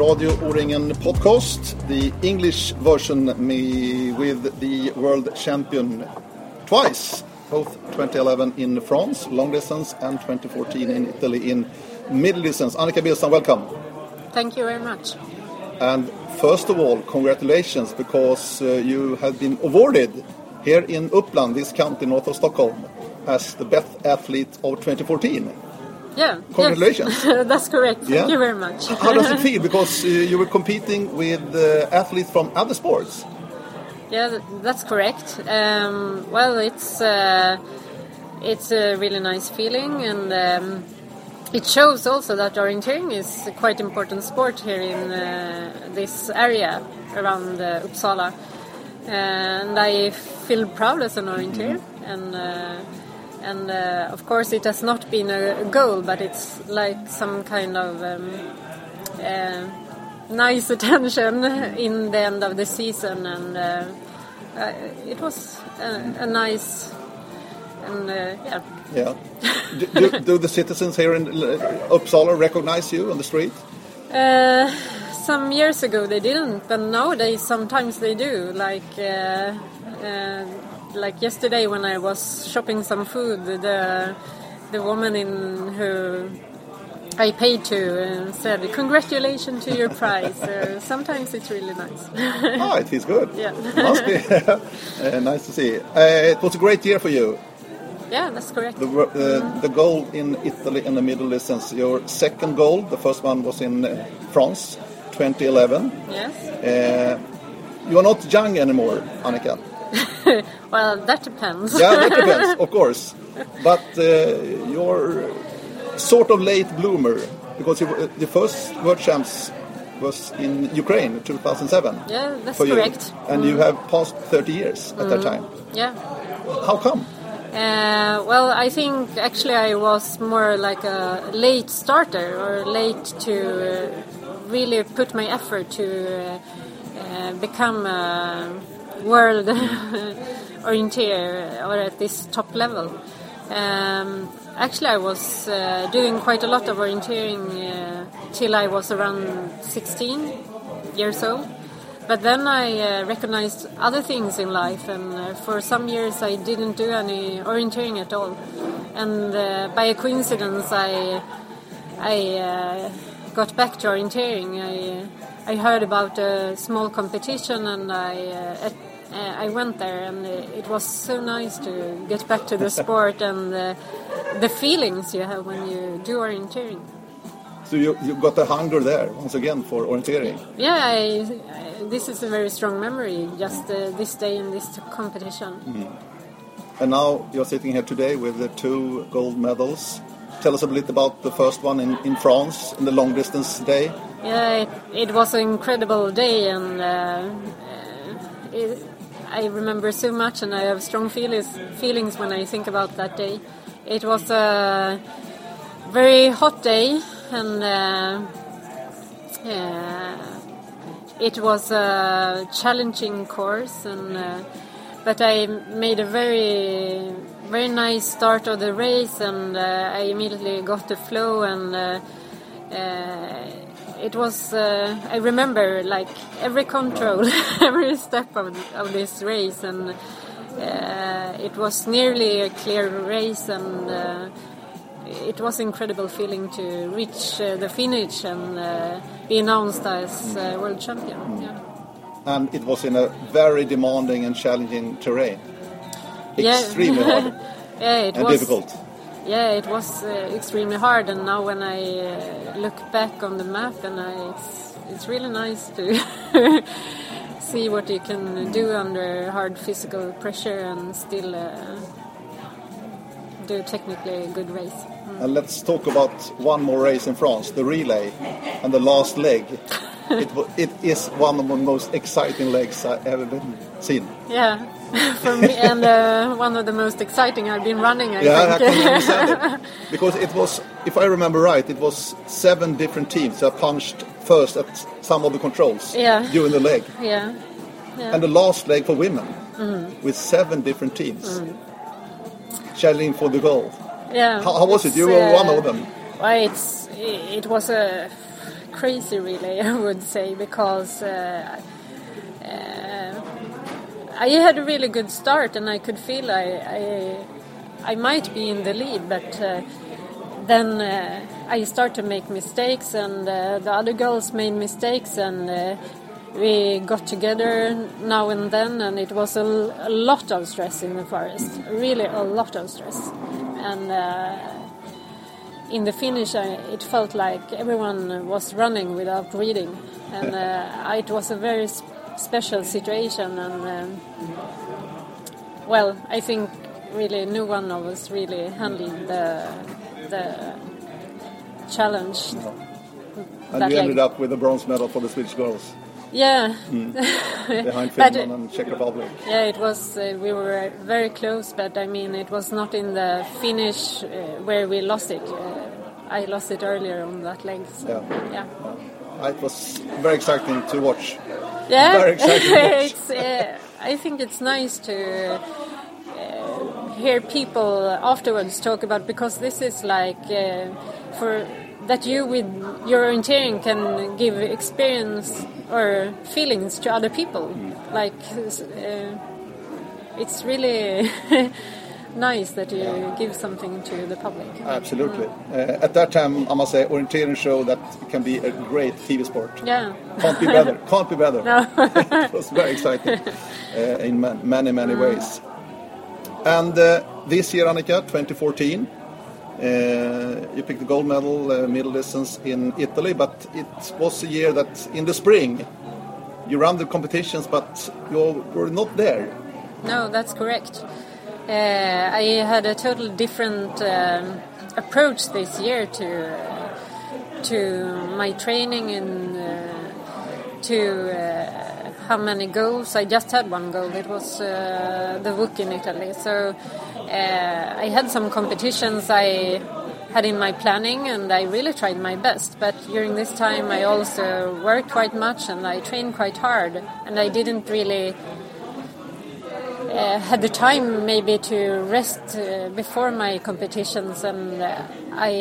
So this is Radio O-ringen podcast, the English version me with the world champion twice, both 2011 in France, long distance, and 2014 in Italy in middle distance. Annika Billstam, welcome. Thank you very much. And first of all, congratulations because uh, you have been awarded here in Uppland, this county north of Stockholm, as the best athlete of 2014. Yeah. Congratulations. Yes. That's correct. Thank Yeah. you very much. How does it feel? Because uh, you were competing with uh, athletes from other sports. yeah, that's correct. Um, well, it's uh, it's a really nice feeling, and um, it shows also that orienteering is a quite important sport here in uh, this area around uh, Uppsala. And I feel proud as an orienteer, and uh, and uh, of course it has not been a, goal, but it's like some kind of um, uh, nice attention in the end of the season, and uh, uh, it was a, a nice and uh, yeah. Yeah. do, do, do the citizens here in Uppsala recognize you on the street? Uh, some years ago they didn't, but nowadays sometimes they do. Like uh, uh, like yesterday when I was shopping some food, the the woman in who I paid to uh, said, "Congratulations to your prize." so sometimes it's really nice. Oh, it feels good. Yeah. Must be uh, nice to see. Uh, it was a great year for you. yeah, that's correct. The, uh, the goal in Italy in the middle distance, your second goal, the first one was in uh, France, 2011. Yes. Uh, you are not young anymore, Annika. Well, that depends. Yeah, that depends, of course. But uh, you're sort of late bloomer because the first world champs was in Ukraine, 2007. Yeah, that's for you. correct. And you have passed 30 years at that time. Yeah. How come? Uh, well, I think actually I was more like a late starter or late to uh, really put my effort to uh, uh, become a world orienteer or at this top level. Um, actually, I was uh, doing quite a lot of orienteering uh, till I was around 16 years old. But then I uh, recognized other things in life, and uh, for some years I didn't do any orienteering at all. And uh, by a coincidence, I I uh, got back to orienteering. I I heard about a small competition, and I uh, I went there, and uh, it was so nice to get back to the sport and uh, the feelings you have when you do orienteering. So you, you got the hunger there once again for orienteering. Yeah, I, I, this is a very strong memory. Just uh, this day in this competition. And now you're sitting here today with the two gold medals. Tell us a bit about the first one in, in France in the long distance day. Yeah, it, it was an incredible day, and uh, uh, it, I remember so much, and I have strong feelings feelings when I think about that day. It was a very hot day, and uh, it was a challenging course, and uh, but I made a very very nice start of the race, and uh, I immediately got the flow, and uh, uh, it was. Uh, I remember like every control, every step of of this race, and uh, it was nearly a clear race, and. Uh, it was incredible feeling to reach uh, the finish and uh, be announced as uh, world champion. Yeah. And it was in a very demanding and challenging terrain. Yeah. Extremely hard yeah, it and was. difficult. Yeah, it was uh, extremely hard, and now when I uh, look back on the map, and I, it's it's really nice to see what you can do under hard physical pressure and still uh, do technically a good race. And let's talk about one more race in France, the relay and the last leg. it, it is one of the most exciting legs I've ever been seen. Yeah, for me, and uh, one of the most exciting I've been running. I Yeah, I think. can understand it. Because it was, if I remember right, it was seven different teams that punched first at some of the controls Yeah. during the leg. yeah, yeah. And the last leg for women with seven different teams challenging for the goal. yeah. How, how was it? You were one uh, of them. Well, it's it was a crazy, really, I would say, because uh, uh, I had a really good start and I could feel I, I, I might be in the lead, but uh, then uh, I start to make mistakes, and uh, the other girls made mistakes, and uh, we got together now and then, and it was a, a, lot of stress in the forest, really a lot of stress, and in the finish, I, it felt like everyone was running without breathing, and uh, it was a very sp special situation. And um, well, I think really no one of us really handled the the challenge. No. And you ended up with a bronze medal for the Swedish girls. Yeah. Mm. Behind Finland and Czech Republic. Yeah, it was. Uh, we were very close, but I mean, it was not in the finish uh, where we lost it. Uh, I lost it earlier on that leg. So, yeah. yeah. yeah. It was very exciting to watch. Yeah. Very exciting it's, uh, I think it's nice to uh, hear people afterwards talk about because this is like uh, for that you with your orienteering can give experience or feelings to other people. Mm. Like uh, it's really nice that you yeah. give something to the public. Absolutely. Mm. Uh, at that time, I must say, orienteering show that can be a great TV sport. Yeah. Can't be better. Can't be better. No. it was very exciting uh, in many, many mm. ways. And uh, this year, Annika, 2014, uh, you picked the gold medal, uh, middle distance in Italy, but it was a year that in the spring you ran the competitions, but you were not there. No, that's correct. Uh, I had a totally different um, approach this year to to my training and uh, to uh, how many goals. I just had one goal. It was uh, the WOC in Italy. So uh, I had some competitions I had in my planning and I really tried my best. But during this time, I also worked quite much and I trained quite hard. And I didn't really uh, had the time maybe to rest uh, before my competitions, and uh, I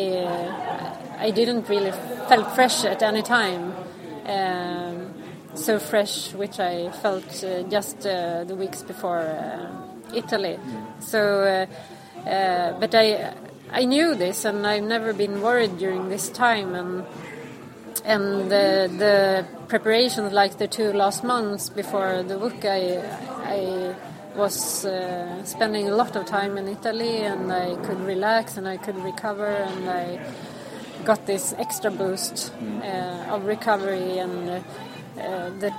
I didn't really felt fresh at any time. Um, so fresh, which I felt uh, just uh, the weeks before Italy. Mm. So, but I I knew this, and I've never been worried during this time, and and the, the preparations, like the two last months before the WOC, I I was uh, spending a lot of time in Italy and I could relax and I could recover and I got this extra boost uh, of recovery and uh, the,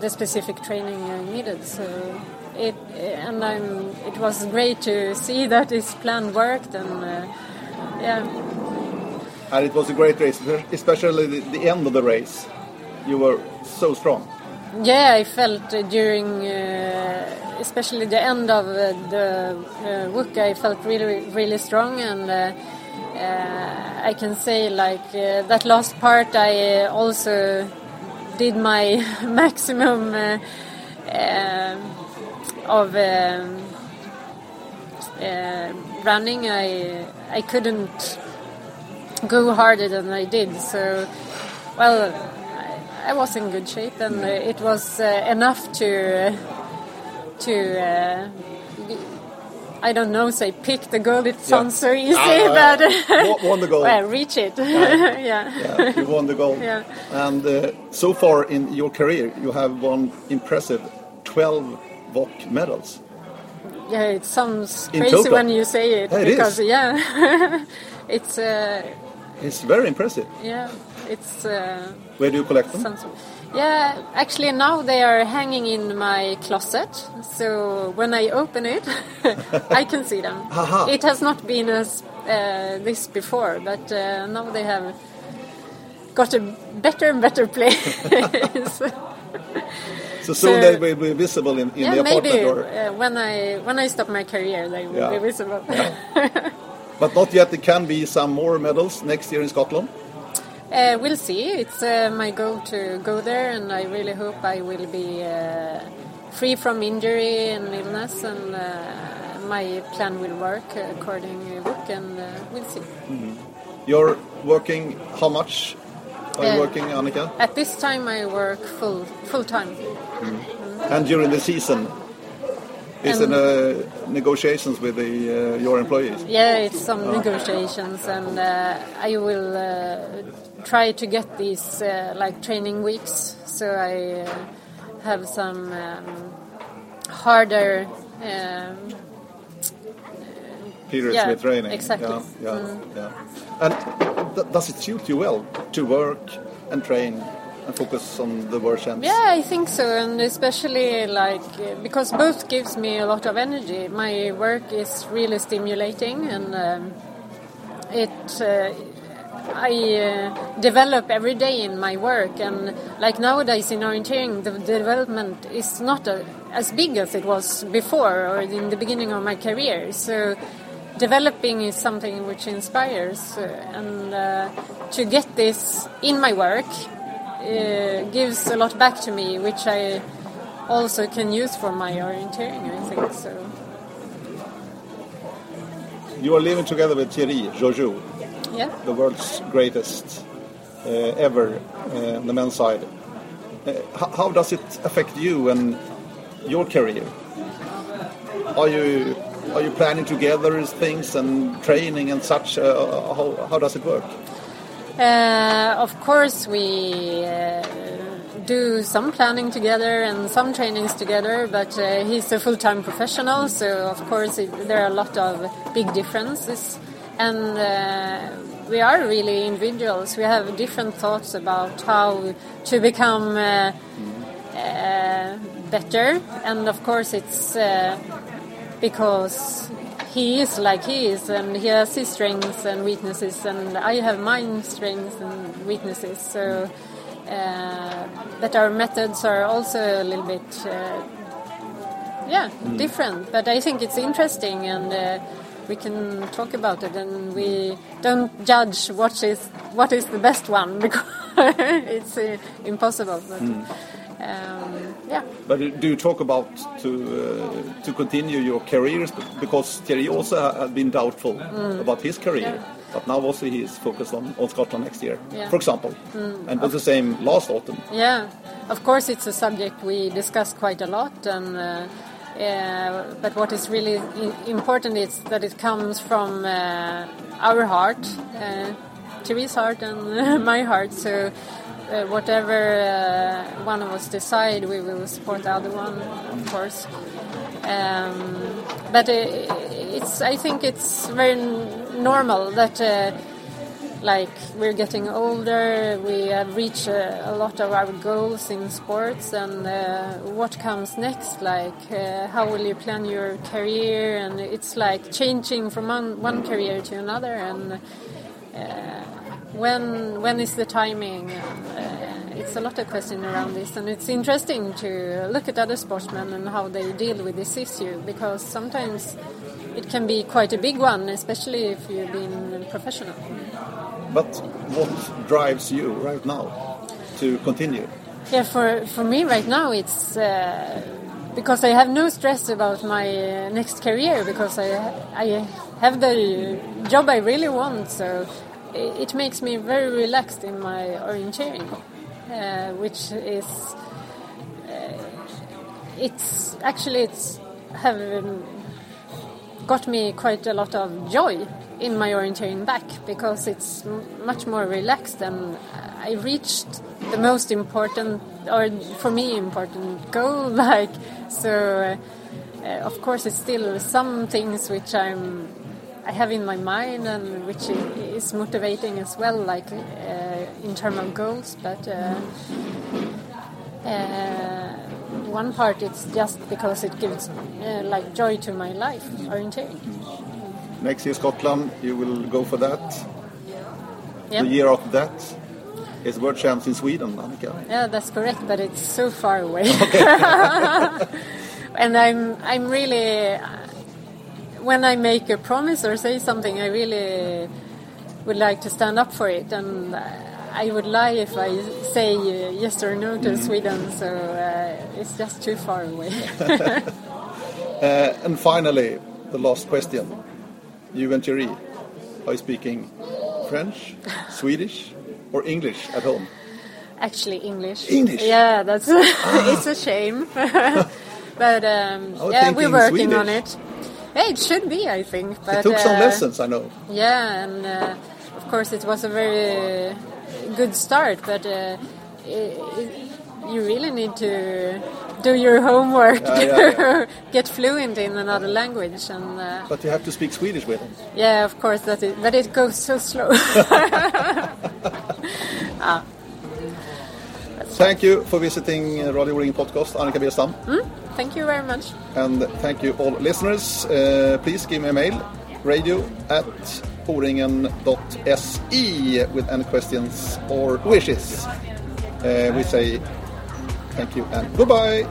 the specific training I needed. So it and I'm, it was great to see that this plan worked and uh, yeah. And it was a great race, especially the, the end of the race. You were so strong. Yeah, I felt during uh, especially the end of uh, the uh, I felt really, really strong, and uh, uh I can say like uh, that last part, I uh, also did my maximum eh, eh, of um, running. I I couldn't go harder than I did, so well. I was in good shape, and it was enough to to uh, I don't know, say pick the goal. It sounds so easy, uh, but won the goal. well, reach it. yeah. yeah. you won the goal. Yeah. And uh, so far in your career, you have won impressive 12 WOC medals. Yeah, it sounds crazy when you say it yeah, because it yeah, it's. Uh, it's very impressive. Yeah, it's. Uh, Where do you collect them? Yeah, actually now they are hanging in my closet. So when I open it, I can see them. Aha. It has not been as uh, this before, but uh, now they have got a better and better place. so soon so, they will be visible in, in yeah, the apartment maybe, or uh, when I when I stop my career, they will yeah. be visible. Yeah. but not yet. There can be some more medals next year in Scotland. Uh, we'll see. It's uh, my goal to go there, and I really hope I will be uh, free from injury and illness, and uh, my plan will work according to book, and uh, we'll see. Mm -hmm. You're working how much are you Uh, working, Annika? At this time, I work full full time. And during the season, is it uh, negotiations with the, uh, your employees? Yeah, it's some negotiations, and uh, I will uh, try to get these uh, like training weeks, so I uh, have some um, harder. Um, Periods Yeah, with training. exactly. Yeah, yeah, Mm. yeah. And th- does it suit you well to work and train and focus on the world champs? Yeah, I think so, and especially like uh, because both gives me a lot of energy. My work is really stimulating, and um, it uh, I uh, develop every day in my work. And like nowadays in orienteering, the development is not uh as big as it was before or in the beginning of my career. So developing is something which inspires, uh, and uh, to get this in my work uh, gives a lot back to me, which I also can use for my orienteering. I think so. You are living together with Thierry Gueorgiou, Yeah. the world's greatest uh, ever uh, on the men's side. Uh, how, does it affect you and your career? Are you are you planning together things and training and such? Uh, how, how does it work? Uh, of course, we do some planning together and some trainings together, but uh, he's a full-time professional, so of course it, there are a lot of big differences. And uh, we are really individuals. We have different thoughts about how to become uh, uh, better, and of course it's uh, because he is like he is, and he has his strengths and weaknesses, and I have my strengths and weaknesses. So, uh, but our methods are also a little bit, uh, yeah, different. But I think it's interesting, and uh, we can talk about it, and we don't judge what is what is the best one because it's uh, impossible. But, um, yeah. But do you talk about to uh, to continue your careers? Because Thierry also had been doubtful Mm. about his career, but now also he is focused on, on Scotland next year, Yeah. Mm. for example. And it was the same last autumn. Yeah, of course, it's a subject we discuss quite a lot, and uh, uh, but what is really important is that it comes from uh, our heart, uh, Thierry's heart, and my heart. So. Uh, whatever uh, one of us decide, we will support the other one, of course. Um, but uh, it's, I think it's very normal that like we're getting older, we have reached uh, a lot of our goals in sports, and uh, what comes next? Like, uh, how will you plan your career? And it's like changing from one, one career to another, and uh, when when is the timing? Uh, it's a lot of questions around this, and it's interesting to look at other sportsmen and how they deal with this issue because sometimes it can be quite a big one, especially if you've been professional. But what drives you right now to continue? Yeah, for for me right now it's uh, because I have no stress about my uh, next career because I I have the job I really want, so it makes me very relaxed in my orienteering, uh, which is uh, it's actually it's have um, got me quite a lot of joy in my orienteering back because it's much more relaxed and I reached the most important or for me important goal like so uh, uh, of course it's still some things which I'm I have in my mind and which is motivating as well like uh, internal goals but uh, uh, one part it's just because it gives uh, like joy to my life orienteering Next year, Scotland, you will go for that. yeah The year after that is World Champs in Sweden, Annika. yeah that's correct but it's so far away Okay. and i'm i'm really when i make a promise or say something i really would like to stand up for it and I would lie if I say yes or no to Sweden, so uh, it's just too far away. Uh, and finally, the last question. You and Thierry, are you speaking French, Swedish, or English at home? Actually, English. English? Yeah, that's it's a shame. but um, yeah, we're working on it. Yeah, it should be, I think. But You took some uh, lessons, I know. Yeah, and uh, of course it was a very good start, but uh, i i you really need to do your homework Yeah, yeah, to get fluent in another language, and uh, But you have to speak Swedish with them. yeah, of course that but it goes so slow. Thank you for visiting uh, Radio Ring podcast, Annika Billstam. Thank you very much. And thank you all listeners. Uh, please give me a mail, radio at oringen.se with any questions or wishes. Uh, we say thank you and goodbye.